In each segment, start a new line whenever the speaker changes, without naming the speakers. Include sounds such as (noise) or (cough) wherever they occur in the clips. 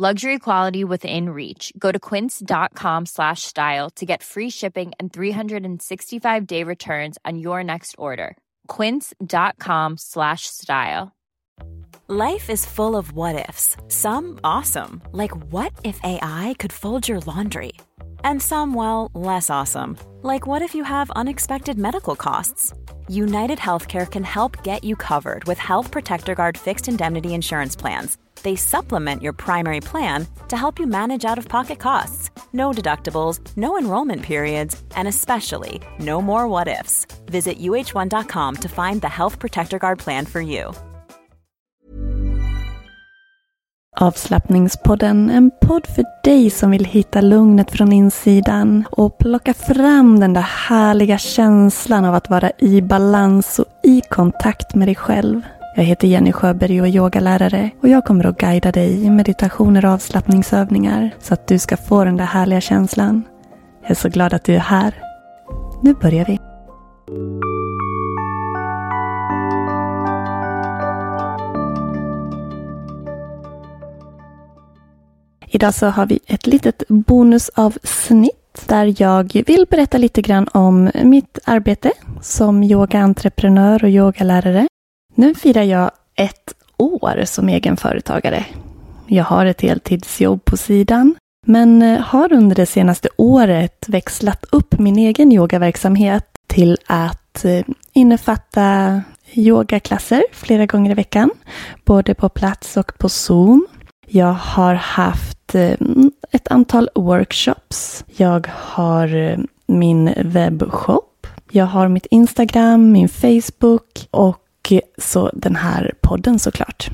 Luxury quality within reach. Go to quince.com slash style to get free shipping and 365 day returns on your next order. Quince.com slash style.
Life is full of what ifs. Some awesome, like what if AI could fold your laundry? And some, well, less awesome, like what if you have unexpected medical costs? United Healthcare can help get you covered with Health Protector Guard fixed indemnity insurance plans. They supplement your primary plan to help you manage out of pocket costs. No deductibles, no enrollment periods, and especially no more what ifs. Visit uh1.com to find the Health Protector Guard plan for you.
Avslappningspodden, en podd för dig som vill hitta lugnet från insidan och plocka fram den där härliga känslan av att vara i balans och i kontakt med dig själv. Jag heter Jenny Sjöberg och är yogalärare och jag kommer att guida dig i meditationer och avslappningsövningar så att du ska få den där härliga känslan. Jag är så glad att du är här. Nu börjar vi. Idag så har vi ett litet bonusavsnitt där jag vill berätta lite grann om mitt arbete som yogaentreprenör och yogalärare. Nu firar jag ett år som egenföretagare. Jag har ett heltidsjobb på sidan men eh, har under det senaste året växlat upp min egen yogaverksamhet till att eh, innefatta yogaklasser flera gånger i veckan, både på plats och på Zoom. Jag har haft eh, ett antal workshops. Jag har min webbshop. Jag har mitt Instagram, min Facebook och så den här podden såklart.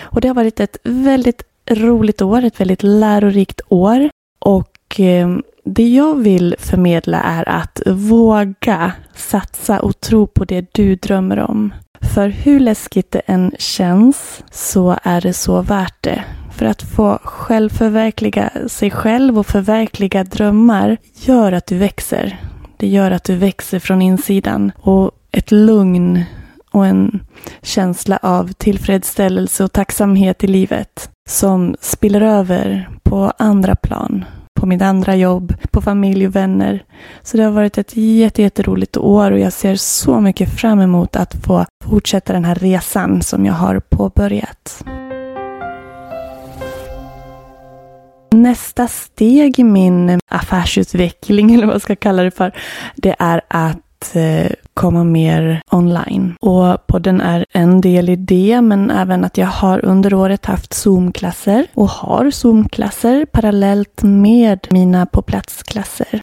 Och det har varit ett väldigt roligt år, ett väldigt lärorikt år. Och eh, det jag vill förmedla är att våga satsa och tro på det du drömmer om. För hur läskigt det än känns så är det så värt det. För att få självförverkliga sig själv och förverkliga drömmar gör att du växer. Det gör att du växer från insidan. Och ett lugn och en känsla av tillfredsställelse och tacksamhet i livet som spiller över på andra plan. På mitt andra jobb, på familj och vänner. Så det har varit ett jätteroligt år och jag ser så mycket fram emot att få fortsätta den här resan som jag har påbörjat. Nästa steg i min affärsutveckling, (laughs) eller vad jag ska kalla det för, det är att Eh, komma mer online. Och podden är en del i det, men även att jag har under året haft Zoom-klasser och har Zoom-klasser parallellt med mina på plats-klasser.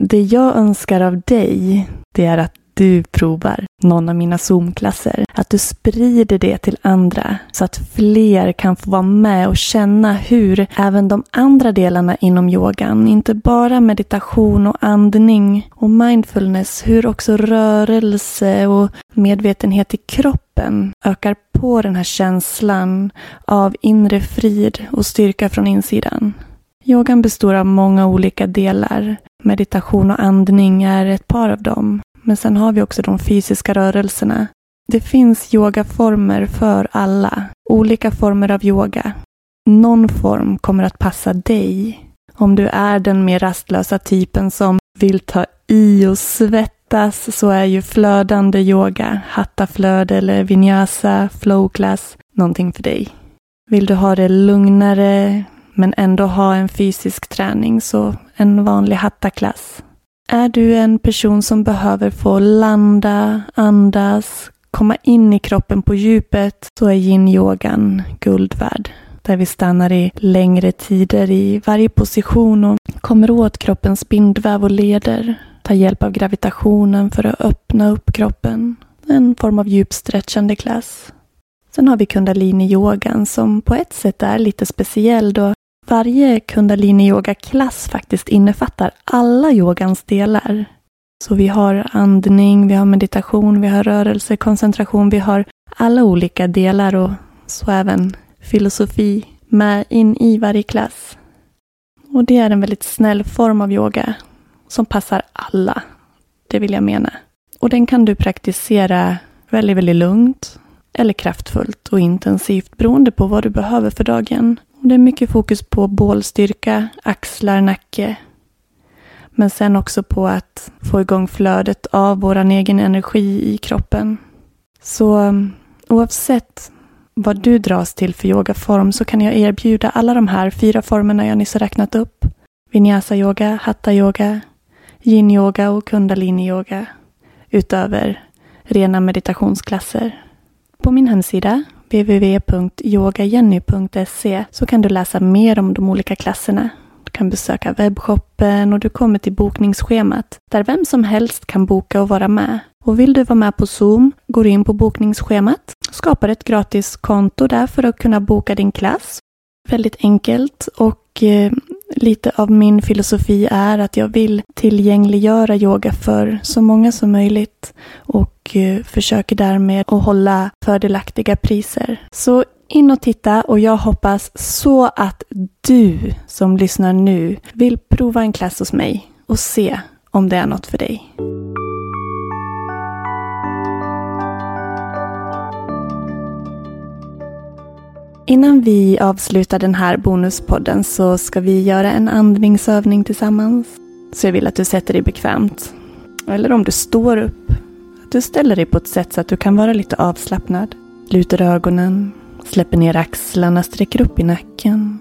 Det jag önskar av dig, det är att du provar någon av mina Zoom-klasser. Att du sprider det till andra så att fler kan få vara med och känna hur även de andra delarna inom yogan, inte bara meditation och andning och mindfulness, hur också rörelse och medvetenhet i kroppen ökar på den här känslan av inre frid och styrka från insidan. Yogan består av många olika delar. Meditation och andning är ett par av dem. Men sen har vi också de fysiska rörelserna. Det finns yogaformer för alla. Olika former av yoga. Någon form kommer att passa dig. Om du är den mer rastlösa typen som vill ta i och svettas så är ju flödande yoga, hattaflöde eller vinyasa, flowclass, någonting för dig. Vill du ha det lugnare men ändå ha en fysisk träning så en vanlig hattaklass. Är du en person som behöver få landa, andas, komma in i kroppen på djupet så är yin-yogan guld värd. Där vi stannar i längre tider i varje position och kommer åt kroppens bindväv och leder. Tar hjälp av gravitationen för att öppna upp kroppen. En form av djupstretchande klass. Sen har vi kundalini-yogan som på ett sätt är lite speciell då varje kundalini-yoga-klass faktiskt innefattar alla yogans delar. Så vi har andning, vi har meditation, vi har rörelse, koncentration, vi har alla olika delar och så även filosofi med in i varje klass. Och det är en väldigt snäll form av yoga som passar alla. Det vill jag mena. Och den kan du praktisera väldigt, väldigt lugnt eller kraftfullt och intensivt beroende på vad du behöver för dagen. Det är mycket fokus på bålstyrka, axlar, nacke. Men sen också på att få igång flödet av vår egen energi i kroppen. Så mm, oavsett vad du dras till för yogaform så kan jag erbjuda alla de här fyra formerna jag nyss har räknat upp. Vinyasa-yoga, hatta-yoga, yin-yoga och kundalini-yoga. Utöver rena meditationsklasser. På min hemsida www.yogajenny.se så kan du läsa mer om de olika klasserna. Du kan besöka webbshoppen och du kommer till bokningsschemat där vem som helst kan boka och vara med. Och vill du vara med på Zoom går du in på bokningsschemat, skapar ett gratis konto där för att kunna boka din klass. Väldigt enkelt och eh, lite av min filosofi är att jag vill tillgängliggöra yoga för så många som möjligt och eh, försöker därmed att hålla fördelaktiga priser. Så in och titta och jag hoppas så att du som lyssnar nu vill prova en klass hos mig och se om det är något för dig. Innan vi avslutar den här bonuspodden så ska vi göra en andningsövning tillsammans. Så jag vill att du sätter dig bekvämt. Eller om du står upp, att du ställer dig på ett sätt så att du kan vara lite avslappnad. Lutar ögonen, släpper ner axlarna, sträcker upp i nacken.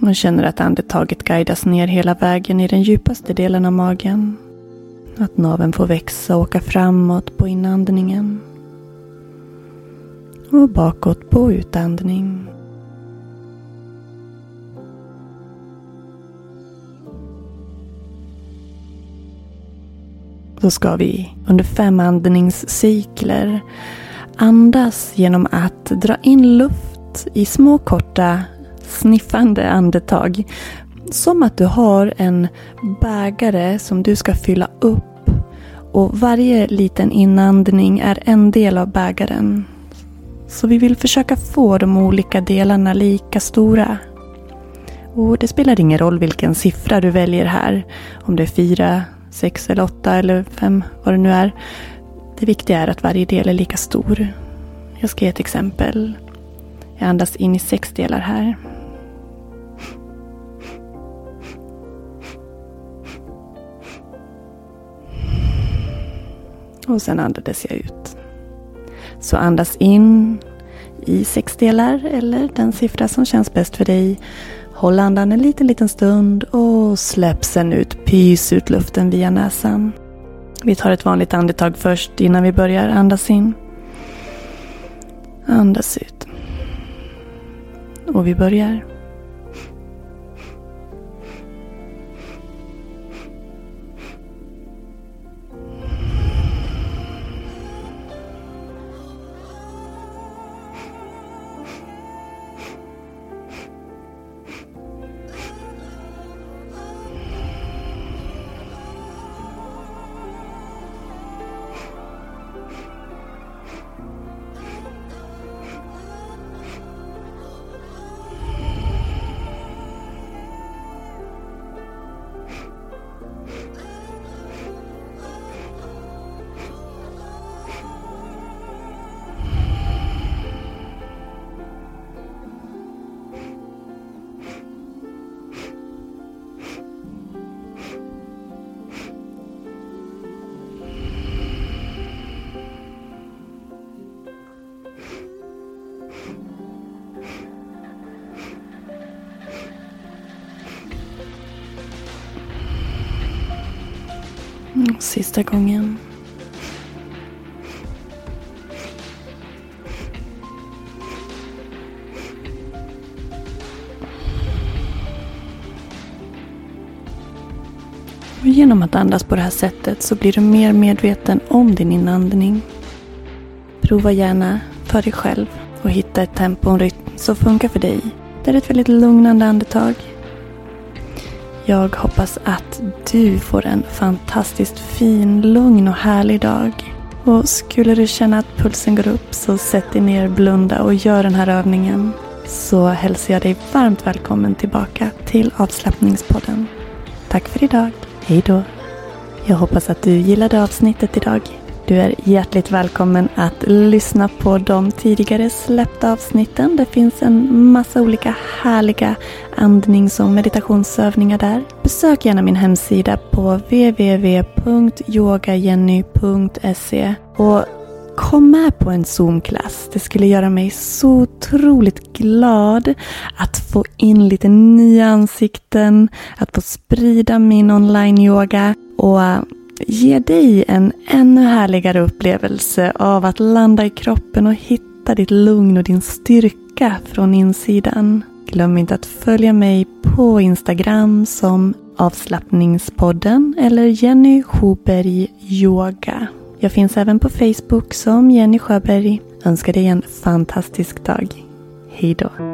Och känner att andetaget guidas ner hela vägen i den djupaste delen av magen. Att naveln får växa och åka framåt på inandningen. Och bakåt på utandning. Så ska vi under fem andningscykler andas genom att dra in luft i små korta sniffande andetag. Som att du har en bägare som du ska fylla upp och varje liten inandning är en del av bägaren. Så vi vill försöka få de olika delarna lika stora. Och det spelar ingen roll vilken siffra du väljer här. Om det är fyra, sex eller åtta eller fem, vad det nu är. Det viktiga är att varje del är lika stor. Jag ska ge ett exempel. Jag andas in i sex delar här. Och sen andades jag ut. Så andas in i sex delar eller den siffra som känns bäst för dig. Håll andan en liten, liten stund och släpp sen ut. Pys ut luften via näsan. Vi tar ett vanligt andetag först innan vi börjar andas in. Andas ut. Och vi börjar. Sista gången. Och genom att andas på det här sättet så blir du mer medveten om din inandning. Prova gärna för dig själv och hitta ett tempo och en rytm som funkar för dig. Det är ett väldigt lugnande andetag. Jag hoppas att du får en fantastiskt fin, lugn och härlig dag. Och skulle du känna att pulsen går upp så sätt dig ner, blunda och gör den här övningen. Så hälsar jag dig varmt välkommen tillbaka till avslappningspodden. Tack för idag. Hej då. Jag hoppas att du gillade avsnittet idag. Du är hjärtligt välkommen att lyssna på de tidigare släppta avsnitten. Det finns en massa olika härliga andnings och meditationsövningar där. Besök gärna min hemsida på www.yogajenny.se och Kom med på en Zoom-klass. Det skulle göra mig så otroligt glad att få in lite nya ansikten, att få sprida min online-yoga och ge dig en ännu härligare upplevelse av att landa i kroppen och hitta ditt lugn och din styrka från insidan. Glöm inte att följa mig på Instagram som avslappningspodden eller Jenny Sjöberg Yoga. Jag finns även på Facebook som Jenny Sjöberg. Önskar dig en fantastisk dag. Hejdå.